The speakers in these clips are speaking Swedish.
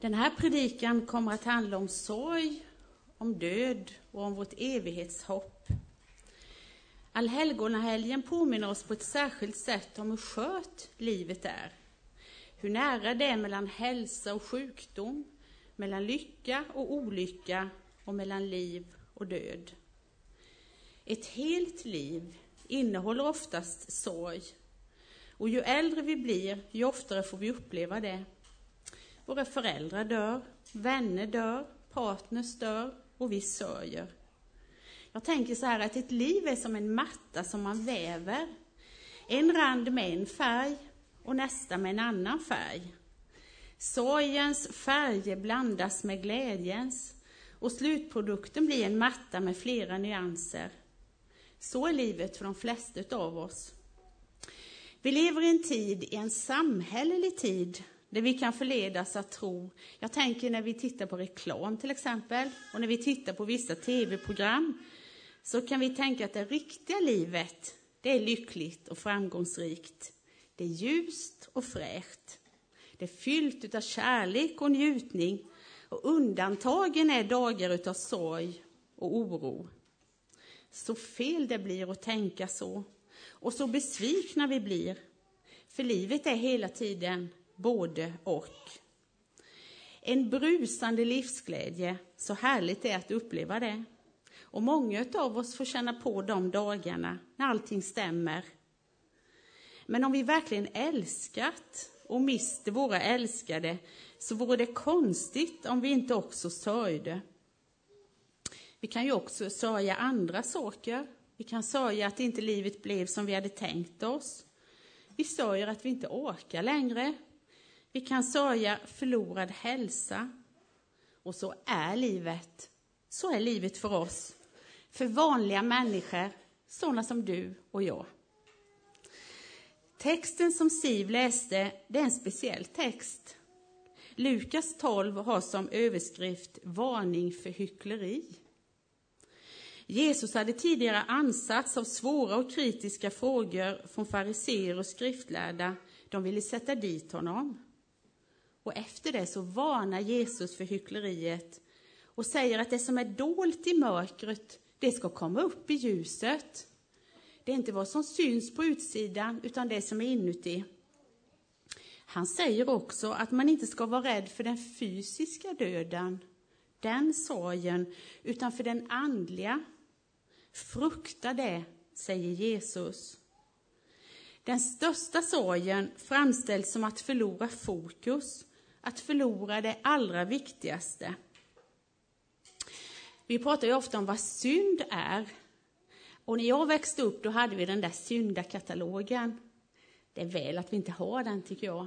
Den här predikan kommer att handla om sorg, om död och om vårt evighetshopp. Allhelgonahelgen påminner oss på ett särskilt sätt om hur skört livet är. Hur nära det är mellan hälsa och sjukdom, mellan lycka och olycka och mellan liv och död. Ett helt liv innehåller oftast sorg. Och ju äldre vi blir, ju oftare får vi uppleva det. Våra föräldrar dör, vänner dör, partners dör och vi sörjer. Jag tänker så här att ett liv är som en matta som man väver. En rand med en färg och nästa med en annan färg. Sorgens färger blandas med glädjens och slutprodukten blir en matta med flera nyanser. Så är livet för de flesta av oss. Vi lever i en tid, i en samhällelig tid, där vi kan förledas att tro, jag tänker när vi tittar på reklam till exempel, och när vi tittar på vissa tv-program, så kan vi tänka att det riktiga livet, det är lyckligt och framgångsrikt. Det är ljust och fräscht. Det är fyllt av kärlek och njutning, och undantagen är dagar utav sorg och oro. Så fel det blir att tänka så, och så besvikna vi blir. För livet är hela tiden både och. En brusande livsglädje, så härligt det är att uppleva det. Och många av oss får känna på de dagarna när allting stämmer. Men om vi verkligen älskat och mister våra älskade så vore det konstigt om vi inte också sörjde. Vi kan ju också sörja andra saker. Vi kan sörja att inte livet blev som vi hade tänkt oss. Vi sörjer att vi inte orkar längre. Vi kan sörja förlorad hälsa. Och så är livet. Så är livet för oss. För vanliga människor, sådana som du och jag. Texten som Siv läste, det är en speciell text. Lukas 12 har som överskrift Varning för hyckleri. Jesus hade tidigare ansatts av svåra och kritiska frågor från fariseer och skriftlärda. De ville sätta dit honom. Och efter det så varnar Jesus för hyckleriet och säger att det som är dolt i mörkret, det ska komma upp i ljuset. Det är inte vad som syns på utsidan, utan det som är inuti. Han säger också att man inte ska vara rädd för den fysiska döden, den sorgen, utan för den andliga. Frukta det, säger Jesus. Den största sorgen framställs som att förlora fokus, att förlora det allra viktigaste. Vi pratar ju ofta om vad synd är. Och när jag växte upp då hade vi den där syndakatalogen. Det är väl att vi inte har den, tycker jag.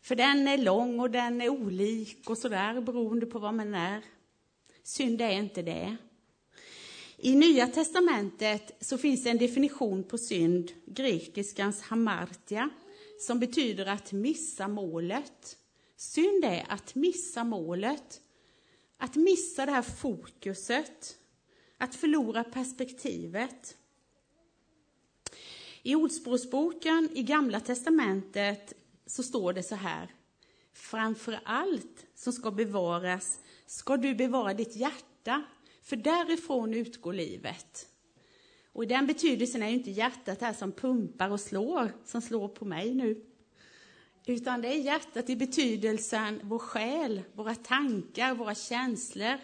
För den är lång och den är olik och sådär, beroende på vad man är. Synd är inte det. I Nya testamentet så finns det en definition på synd, grekiskans hamartia, som betyder att missa målet. Synd är att missa målet, att missa det här fokuset, att förlora perspektivet. I Ordspråksboken i Gamla testamentet så står det så här. Framför allt som ska bevaras ska du bevara ditt hjärta, för därifrån utgår livet. Och i den betydelsen är ju inte hjärtat här som pumpar och slår, som slår på mig nu. Utan det är hjärtat i betydelsen vår själ, våra tankar, våra känslor.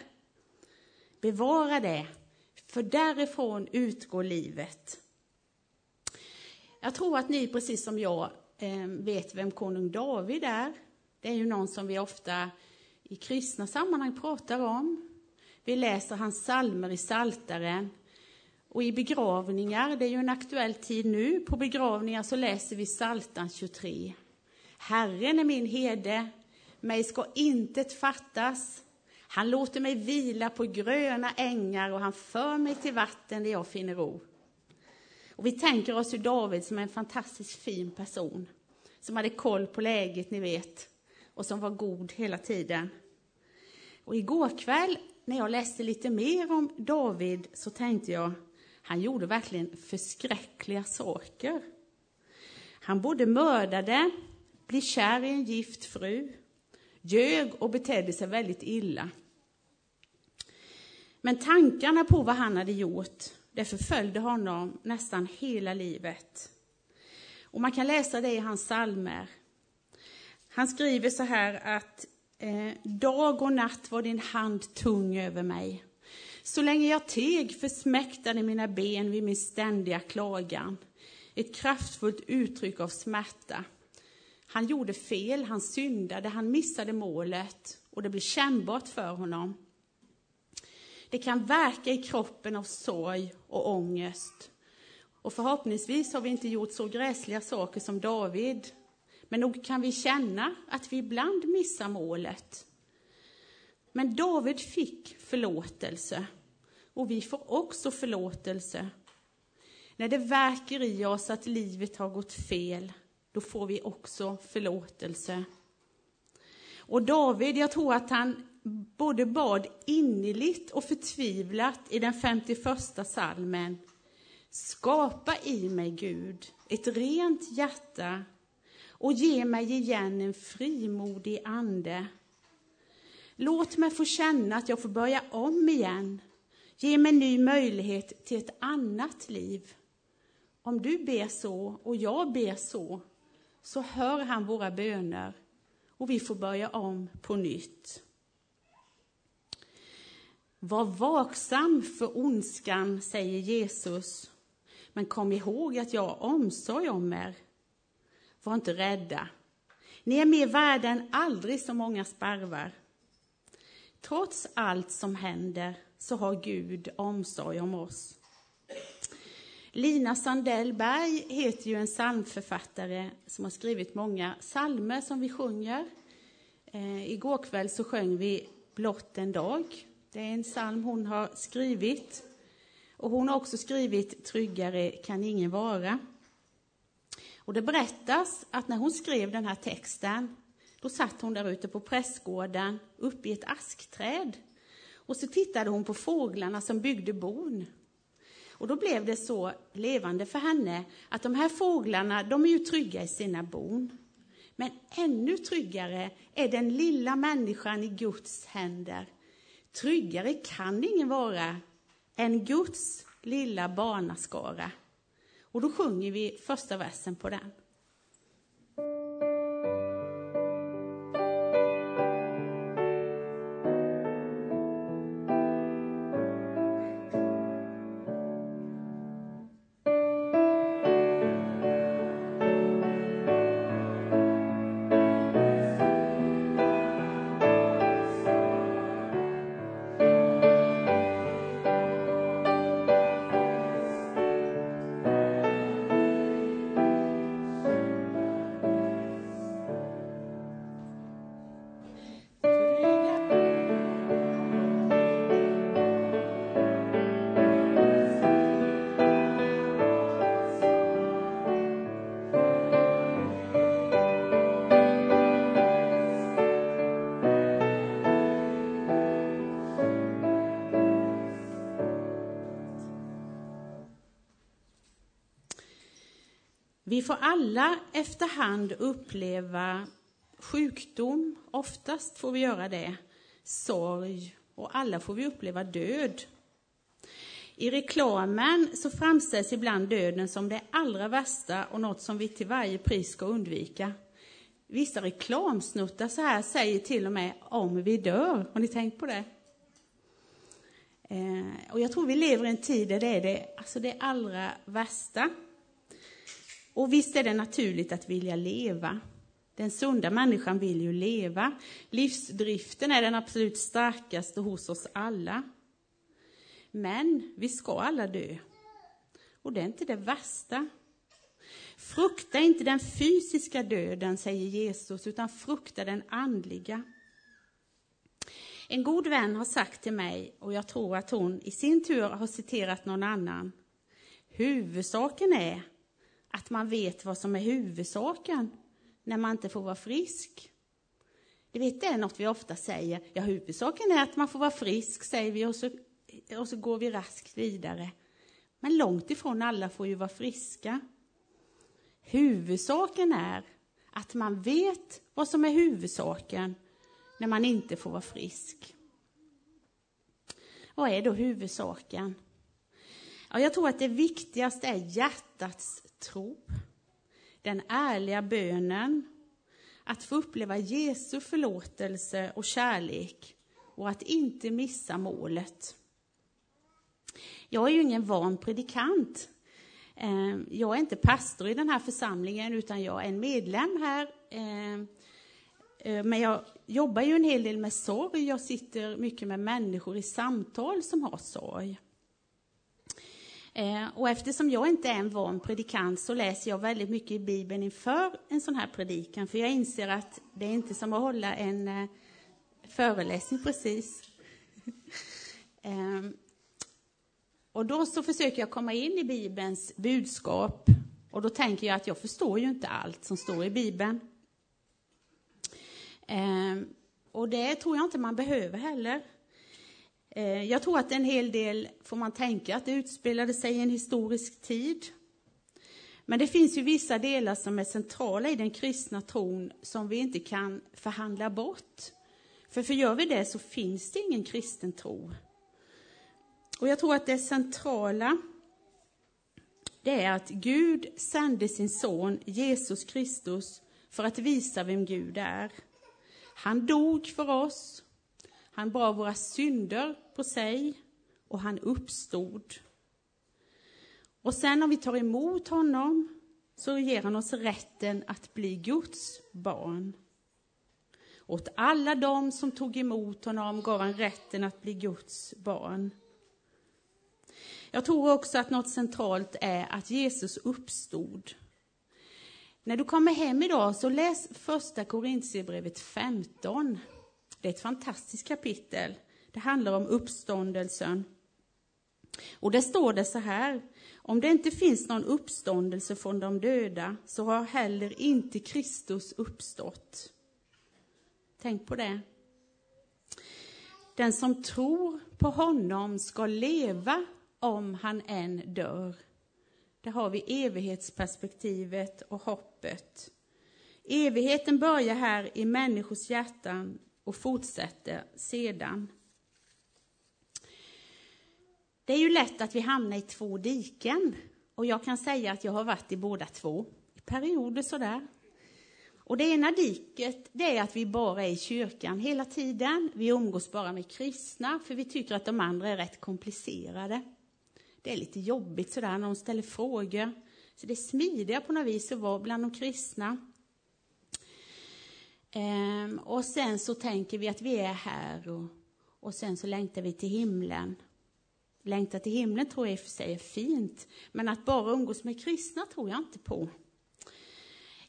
Bevara det, för därifrån utgår livet. Jag tror att ni, precis som jag, eh, vet vem konung David är. Det är ju någon som vi ofta i kristna sammanhang pratar om. Vi läser hans salmer i Saltaren. Och i begravningar, det är ju en aktuell tid nu, på begravningar så läser vi Saltan 23. Herren är min herde, mig ska intet fattas. Han låter mig vila på gröna ängar och han för mig till vatten där jag finner ro. Och vi tänker oss ju David som en fantastiskt fin person, som hade koll på läget, ni vet, och som var god hela tiden. Och igår kväll, när jag läste lite mer om David, så tänkte jag, han gjorde verkligen förskräckliga saker. Han både mördade, blev kär i en gift fru, ljög och betedde sig väldigt illa. Men tankarna på vad han hade gjort, det förföljde honom nästan hela livet. Och man kan läsa det i hans salmer. Han skriver så här att eh, dag och natt var din hand tung över mig. Så länge jag teg försmäktade mina ben vid min ständiga klagan. Ett kraftfullt uttryck av smärta. Han gjorde fel, han syndade, han missade målet och det blev kännbart för honom. Det kan verka i kroppen av sorg och ångest. Och förhoppningsvis har vi inte gjort så gräsliga saker som David. Men nog kan vi känna att vi ibland missar målet. Men David fick förlåtelse. Och vi får också förlåtelse. När det verkar i oss att livet har gått fel, då får vi också förlåtelse. Och David, jag tror att han både bad innerligt och förtvivlat i den 51 salmen. Skapa i mig, Gud, ett rent hjärta och ge mig igen en frimodig ande. Låt mig få känna att jag får börja om igen. Ge mig ny möjlighet till ett annat liv. Om du ber så och jag ber så, så hör han våra böner och vi får börja om på nytt. Var vaksam för ondskan, säger Jesus. Men kom ihåg att jag har omsorg om er. Var inte rädda. Ni är mer värda än aldrig så många sparvar. Trots allt som händer så har Gud omsorg om oss. Lina Sandell-Berg heter ju en psalmförfattare som har skrivit många psalmer som vi sjunger. Eh, igår kväll så sjöng vi Blott en dag. Det är en psalm hon har skrivit. Och hon har också skrivit Tryggare kan ingen vara. Och det berättas att när hon skrev den här texten, då satt hon där ute på prästgården, uppe i ett askträd. Och så tittade hon på fåglarna som byggde bon. Och då blev det så levande för henne att de här fåglarna, de är ju trygga i sina bon. Men ännu tryggare är den lilla människan i Guds händer. Tryggare kan ingen vara än Guds lilla barnaskara. Och då sjunger vi första versen på den. Vi får alla efterhand uppleva sjukdom, oftast får vi göra det, sorg och alla får vi uppleva död. I reklamen så framställs ibland döden som det allra värsta och något som vi till varje pris ska undvika. Vissa reklamsnuttar så här säger till och med om vi dör. Har ni tänkt på det? Eh, och jag tror vi lever i en tid där det är det, alltså det allra värsta. Och visst är det naturligt att vilja leva. Den sunda människan vill ju leva. Livsdriften är den absolut starkaste hos oss alla. Men vi ska alla dö. Och det är inte det värsta. Frukta inte den fysiska döden, säger Jesus, utan frukta den andliga. En god vän har sagt till mig, och jag tror att hon i sin tur har citerat någon annan. Huvudsaken är att man vet vad som är huvudsaken när man inte får vara frisk. Du vet, det är något vi ofta säger. Ja, huvudsaken är att man får vara frisk, säger vi, och så, och så går vi raskt vidare. Men långt ifrån alla får ju vara friska. Huvudsaken är att man vet vad som är huvudsaken när man inte får vara frisk. Vad är då huvudsaken? Ja, jag tror att det viktigaste är hjärtats tro, den ärliga bönen, att få uppleva Jesu förlåtelse och kärlek och att inte missa målet. Jag är ju ingen van predikant. Ehm, jag är inte pastor i den här församlingen, utan jag är en medlem här. Ehm, eh, men jag jobbar ju en hel del med sorg. Jag sitter mycket med människor i samtal som har sorg. Eh, och eftersom jag inte är en van predikant så läser jag väldigt mycket i Bibeln inför en sån här predikan, för jag inser att det är inte som att hålla en eh, föreläsning precis. Ehm, och då så försöker jag komma in i Bibelns budskap och då tänker jag att jag förstår ju inte allt som står i Bibeln. Ehm, och det tror jag inte man behöver heller. Eh, jag tror att en hel del får man tänka att det utspelade sig i en historisk tid. Men det finns ju vissa delar som är centrala i den kristna tron som vi inte kan förhandla bort. För, för gör vi det så finns det ingen kristen tro. Och jag tror att det centrala det är att Gud sände sin son Jesus Kristus för att visa vem Gud är. Han dog för oss, han bar våra synder på sig och han uppstod. Och sen om vi tar emot honom så ger han oss rätten att bli Guds barn. Åt alla dem som tog emot honom gav han rätten att bli Guds barn. Jag tror också att något centralt är att Jesus uppstod. När du kommer hem idag så läs första Korintierbrevet 15. Det är ett fantastiskt kapitel. Det handlar om uppståndelsen. Och där står det så här. Om det inte finns någon uppståndelse från de döda så har heller inte Kristus uppstått. Tänk på det. Den som tror på honom ska leva om han än dör. Där har vi evighetsperspektivet och hoppet. Evigheten börjar här i människors hjärtan och fortsätter sedan. Det är ju lätt att vi hamnar i två diken. Och jag kan säga att jag har varit i båda två, i perioder sådär. Och det ena diket, det är att vi bara är i kyrkan hela tiden. Vi umgås bara med kristna, för vi tycker att de andra är rätt komplicerade. Det är lite jobbigt sådär när de ställer frågor. Så det är smidigare på något vis att vara bland de kristna. Ehm, och sen så tänker vi att vi är här och, och sen så längtar vi till himlen. Längta till himlen tror jag i och för sig är fint, men att bara umgås med kristna tror jag inte på.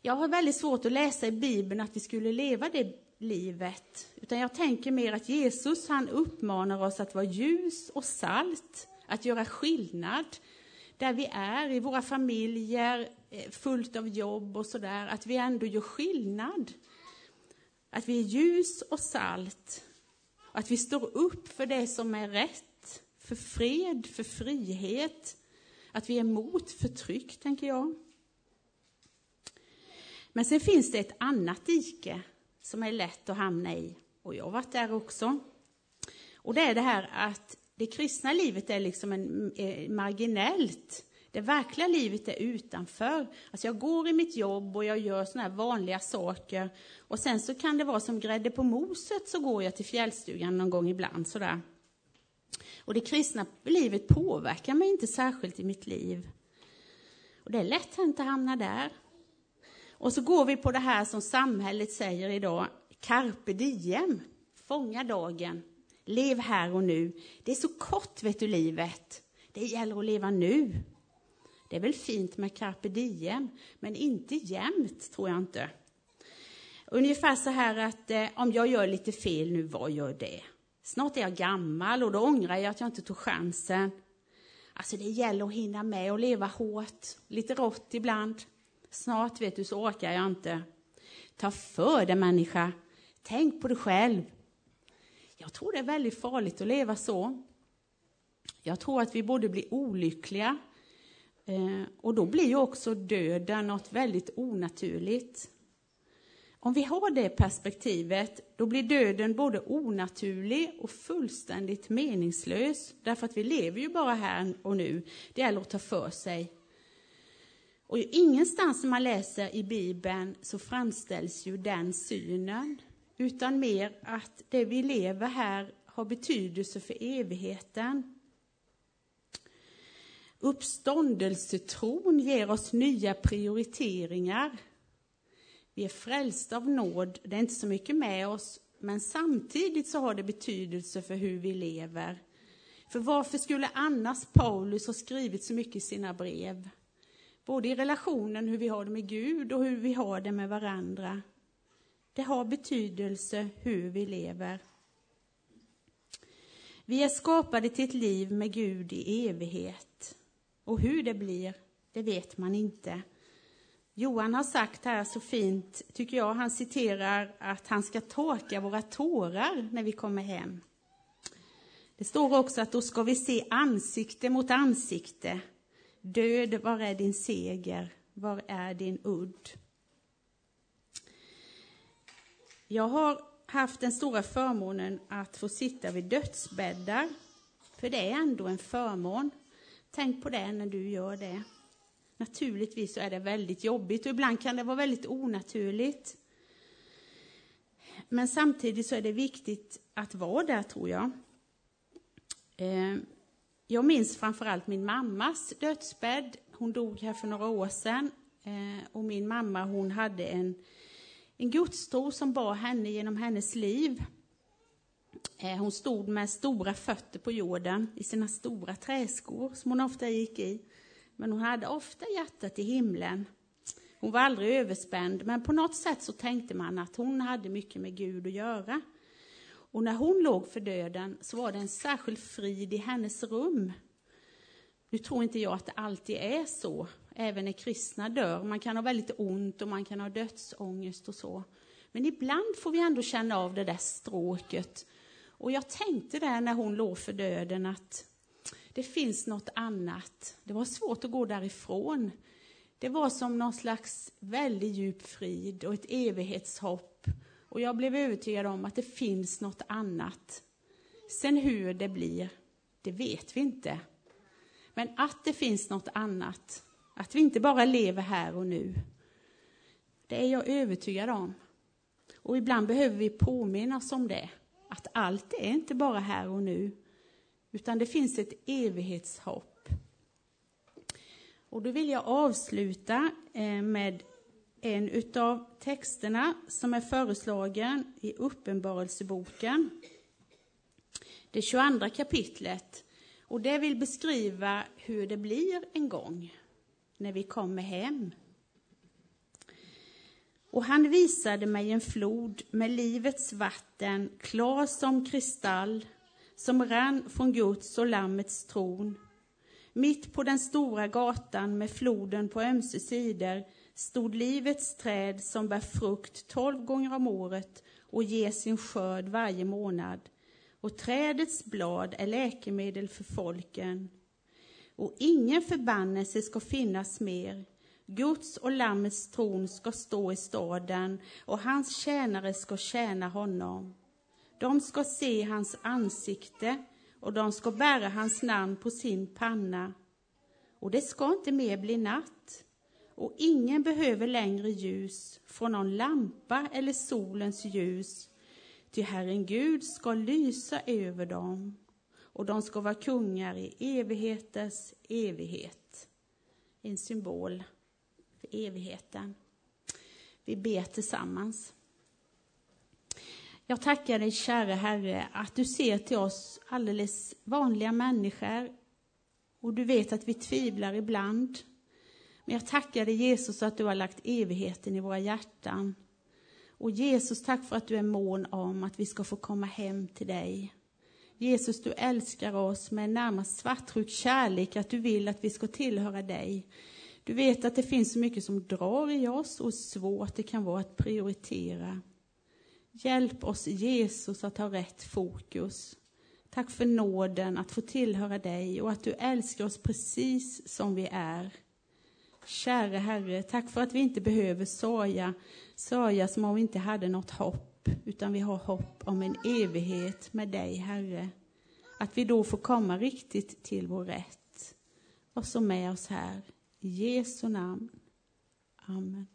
Jag har väldigt svårt att läsa i Bibeln att vi skulle leva det livet, utan jag tänker mer att Jesus han uppmanar oss att vara ljus och salt att göra skillnad där vi är, i våra familjer, eh, fullt av jobb och sådär, att vi ändå gör skillnad. Att vi är ljus och salt. Att vi står upp för det som är rätt, för fred, för frihet. Att vi är emot förtryck, tänker jag. Men sen finns det ett annat dike som är lätt att hamna i, och jag har varit där också. Och det är det här att det kristna livet är liksom en, eh, marginellt. Det verkliga livet är utanför. Alltså jag går i mitt jobb och jag gör såna här vanliga saker. Och sen så kan det vara som grädde på moset så går jag till fjällstugan någon gång ibland sådär. Och det kristna livet påverkar mig inte särskilt i mitt liv. Och det är lätt hänt att hamna där. Och så går vi på det här som samhället säger idag, carpe diem, fånga dagen. Lev här och nu. Det är så kort, vet du, livet. Det gäller att leva nu. Det är väl fint med carpe diem, men inte jämt, tror jag inte. Ungefär så här att eh, om jag gör lite fel nu, vad gör det? Snart är jag gammal och då ångrar jag att jag inte tog chansen. Alltså det gäller att hinna med och leva hårt, lite rått ibland. Snart vet du så orkar jag inte. Ta för dig människa. Tänk på dig själv. Jag tror det är väldigt farligt att leva så. Jag tror att vi både blir olyckliga eh, och då blir ju också döden något väldigt onaturligt. om vi har det perspektivet, då blir döden både onaturlig och fullständigt meningslös. Därför att vi lever ju bara här och nu. Det gäller att ta för sig. Och ingenstans när man läser i Bibeln så framställs ju den synen. Utan mer att det vi lever här har betydelse för evigheten. Uppståndelsetron ger oss nya prioriteringar vi är frälsta av nåd, det är inte så mycket med oss, men samtidigt så har det betydelse för hur vi lever. För varför skulle annars Paulus ha skrivit så mycket i sina brev? Både i relationen hur vi har det med Gud och hur vi har det med varandra. Det har betydelse hur vi lever. Vi är skapade till ett liv med Gud i evighet. Och hur det blir, det vet man inte. Johan har sagt här så fint, tycker jag, han citerar att han ska torka våra tårar när vi kommer hem. Det står också att då ska vi se ansikte mot ansikte. Död, var är din seger? Var är din udd? Jag har haft den stora förmånen att få sitta vid dödsbäddar, för det är ändå en förmån. Tänk på det när du gör det. Naturligtvis så är det väldigt jobbigt och ibland kan det vara väldigt onaturligt. Men samtidigt så är det viktigt att vara där, tror jag. Eh, jag minns framförallt min mammas dödsbädd. Hon dog här för några år sedan. Eh, och min mamma hon hade en, en gudstro som bar henne genom hennes liv. Eh, hon stod med stora fötter på jorden i sina stora träskor som hon ofta gick i. Men hon hade ofta hjärtat i himlen. Hon var aldrig överspänd, men på något sätt så tänkte man att hon hade mycket med Gud att göra. Och när hon låg för döden så var det en särskild frid i hennes rum. Nu tror inte jag att det alltid är så, även när kristna dör. Man kan ha väldigt ont och man kan ha dödsångest och så. Men ibland får vi ändå känna av det där stråket. Och jag tänkte där när hon låg för döden att det finns något annat. Det var svårt att gå därifrån. Det var som någon slags väldigt djup frid och ett evighetshopp. Och jag blev övertygad om att det finns något annat. Sen hur det blir, det vet vi inte. Men att det finns något annat, att vi inte bara lever här och nu, det är jag övertygad om. Och ibland behöver vi påminnas om det, att allt är inte bara här och nu, utan det finns ett evighetshopp. Och då vill jag avsluta eh, med en utav texterna som är föreslagen i Uppenbarelseboken, det 22 kapitlet. Och det vill beskriva hur det blir en gång när vi kommer hem. Och han visade mig en flod med livets vatten, klar som kristall, som rann från Guds och Lammets tron. Mitt på den stora gatan med floden på ömse sidor stod livets träd som bär frukt tolv gånger om året och ger sin skörd varje månad. Och trädets blad är läkemedel för folken. Och ingen förbannelse ska finnas mer. Guds och Lammets tron ska stå i staden och hans tjänare ska tjäna honom. De ska se hans ansikte och de ska bära hans namn på sin panna. Och det ska inte mer bli natt. Och ingen behöver längre ljus från någon lampa eller solens ljus. Ty Herren Gud ska lysa över dem och de ska vara kungar i evigheters evighet. En symbol för evigheten. Vi ber tillsammans. Jag tackar dig, kära Herre, att du ser till oss alldeles vanliga människor och du vet att vi tvivlar ibland. Men jag tackar dig, Jesus, att du har lagt evigheten i våra hjärtan. Och Jesus, tack för att du är mån om att vi ska få komma hem till dig. Jesus, du älskar oss med en närmast svartsjuk kärlek, att du vill att vi ska tillhöra dig. Du vet att det finns så mycket som drar i oss och svårt det kan vara att prioritera. Hjälp oss Jesus att ha rätt fokus. Tack för nåden att få tillhöra dig och att du älskar oss precis som vi är. Käre Herre, tack för att vi inte behöver sörja, sörja som om vi inte hade något hopp, utan vi har hopp om en evighet med dig, Herre. Att vi då får komma riktigt till vår rätt. Var så med oss här. I Jesu namn. Amen.